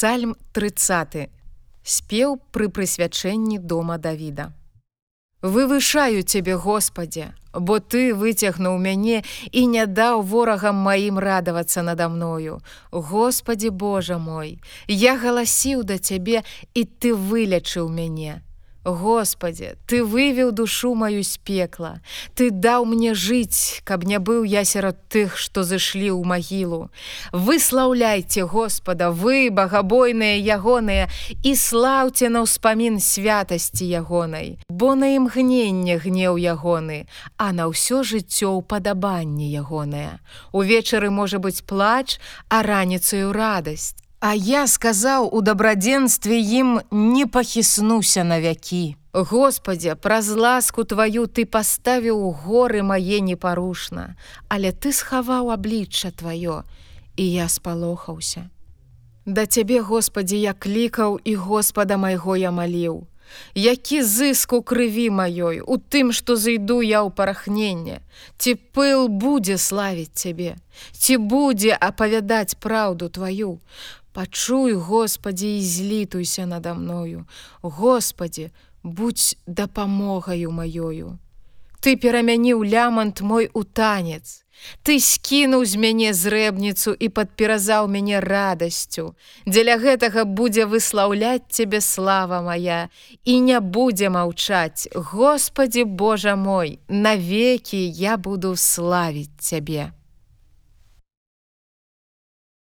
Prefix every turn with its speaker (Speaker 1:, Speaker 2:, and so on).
Speaker 1: Псальм 30 спеў пры прысвячэнні дома Давіда. Вывышаю цябе, Господе, бо ты выцягнуў мяне і не даў ворагам маім радавацца надо мною. Господі Божа мой, я галасіў да цябе і ты вылечыў мяне. Господи, ты вывеў душу маю з пекла. Ты даў мне жыць, каб не быў я сярод тых, што зышлі ў магілу. Выслаўляйце Господа, вы багабойныя ягоныя і слаўце на ўспамін святасці ягонай, Бо на імгненне гнеў ягоны, а на ўсё жыццё ўпадабанне ягонае. Увечары можа быць плач, а раніцаю радасць. А я сказаў у дабрадзенстве ім не пахіснуся на вякі. Господе, праз ласку тваю ты паставіў горы мае непарушна, але ты схаваў аблічча тваё, і я спалохаўся. Да цябе, Господі, я клікаў і Господа майго я маліў. Які зыск у крыві маёй, у тым, што зайду я ў парахненне, Ці пыл будзе славіць цябе, Ці будзе апавядаць праўду тваю. Пачуй, Господі, і злітуйся надо мною. Господі, будь дапамогаю маёю. Ты перамяніў лямант мой у танец. Ты скінуў з мяне зрэбніцу і падперазаў мяне радасцю. Дзеля гэтага будзе выслаўляць цябе слава моя і не будзе маўчаць. Господі Божа мой, навекі я буду славіць цябе.